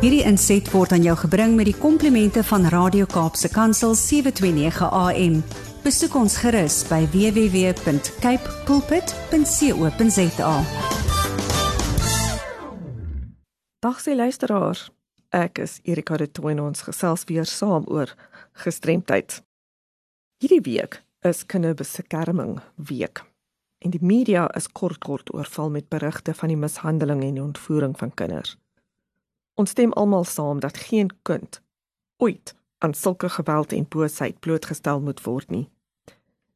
Hierdie inset word aan jou gebring met die komplimente van Radio Kaapse Kansel 729 AM. Besoek ons gerus by www.cape pulpit.co.za. Dag se luisteraars. Ek is Erika de Tooi en ons gesels weer saam oor gestremdheid. Hierdie week is kinderbeskerming week. En die media is kort kort oorval met berigte van die mishandeling en die ontvoering van kinders. Ons stem almal saam dat geen kind ooit aan sulke geweld en boosheid blootgestel moet word nie.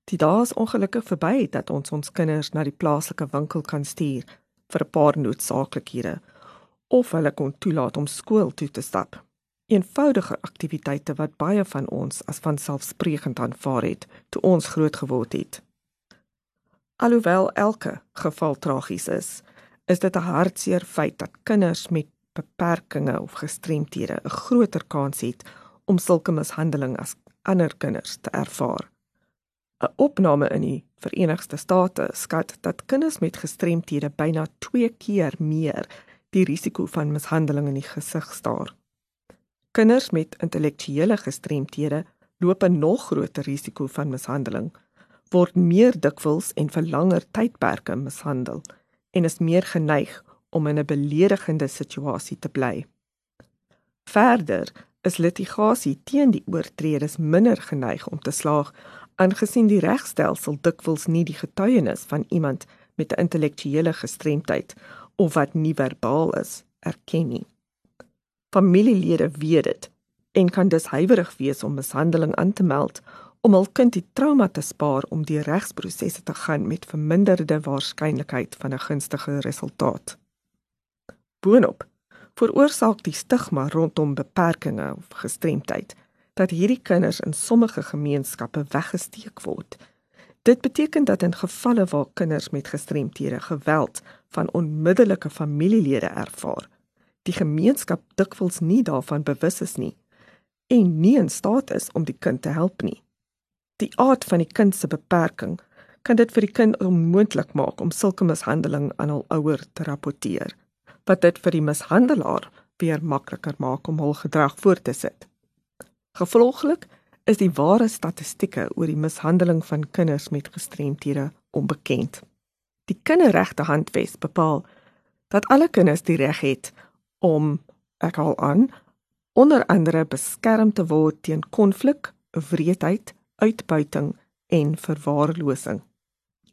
Die dae is ongelukkig verby dat ons ons kinders na die plaaslike winkel kan stuur vir 'n paar noodsaaklikhede of hulle kon toelaat om skool toe te stap. Eenvoudige aktiwiteite wat baie van ons as vanselfsprekend aanvaar het toe ons groot geword het. Alhoewel elke geval tragies is, is dit 'n hartseer feit dat kinders met beperkings of gestremthede 'n groter kans het om sulke mishandeling as ander kinders te ervaar. 'n Opname in die Verenigde State skat dat kinders met gestremthede byna 2 keer meer die risiko van mishandeling in die gesig staar. Kinders met intellektuele gestremthede loop 'n nog groter risiko van mishandeling word meer dikwels en vir langer tydperke mishandel en is meer geneig om in 'n beledigende situasie te bly. Verder is litigasie teen die oortreders minder geneig om te slaag aangesien die regstelsel dikwels nie die getuienis van iemand met 'n intellektuele gestremdheid of wat nie verbaal is erken nie. Familielede weet dit en kan dus huiwerig wees om mishandeling aan te meld om hul kind die trauma te spaar om die regsprosesse te gaan met verminderde waarskynlikheid van 'n gunstige resultaat. Boonop veroorsaak die stigma rondom beperkings of gestremdheid dat hierdie kinders in sommige gemeenskappe weggesteek word. Dit beteken dat in gevalle waar kinders met gestremthede geweld van onmiddellike familielede ervaar, die gemeenskap dikwels nie daarvan bewus is nie en nie in staat is om die kind te help nie die aard van die kind se beperking kan dit vir die kind onmoontlik maak om sulke mishandeling aan hul ouer te rapporteer wat dit vir die mishandelaar weer makliker maak om hul gedrag voort te sit. Gevolglik is die ware statistieke oor die mishandeling van kinders met gestremthede onbekend. Die kinderregte handves bepaal dat alle kinders die reg het om ek al aan onder andere beskerm te word teen konflik, wreedheid, uitbuiting en verwaarlosing.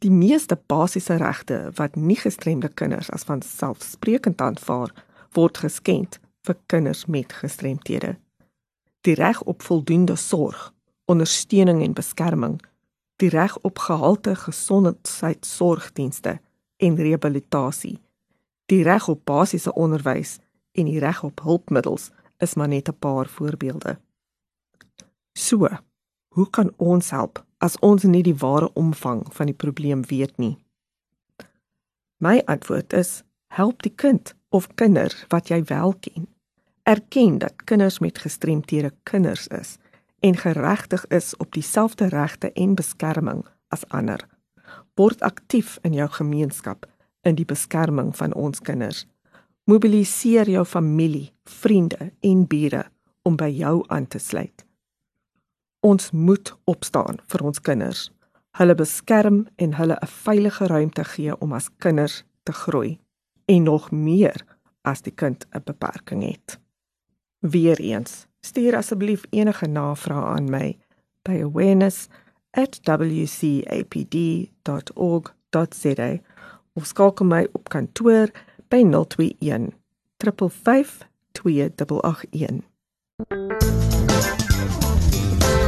Die meeste basiese regte wat nie gestremde kinders as van selfsprekend aanvaar, word geskend vir kinders met gestremthede. Die reg op voldoende sorg, ondersteuning en beskerming, die reg op gehalte gesondheidsorgdienste en rehabilitasie, die reg op basiese onderwys en die reg op hulpmiddels is maar net 'n paar voorbeelde. So, Hoe kan ons help as ons nie die ware omvang van die probleem weet nie? My antwoord is: help die kind of kinders wat jy wel ken. Erken dat kinders met gestremthede kinders is en geregtig is op dieselfde regte en beskerming as ander. Word aktief in jou gemeenskap in die beskerming van ons kinders. Mobiliseer jou familie, vriende en bure om by jou aan te sluit. Ons moet opstaan vir ons kinders. Hulle beskerm en hulle 'n veilige ruimte gee om as kinders te groei en nog meer as die kind 'n beperking het. Weereens, stuur asseblief enige navrae aan my by awareness@wcapd.org.za of skakel my op kantoor by 021 355 2881.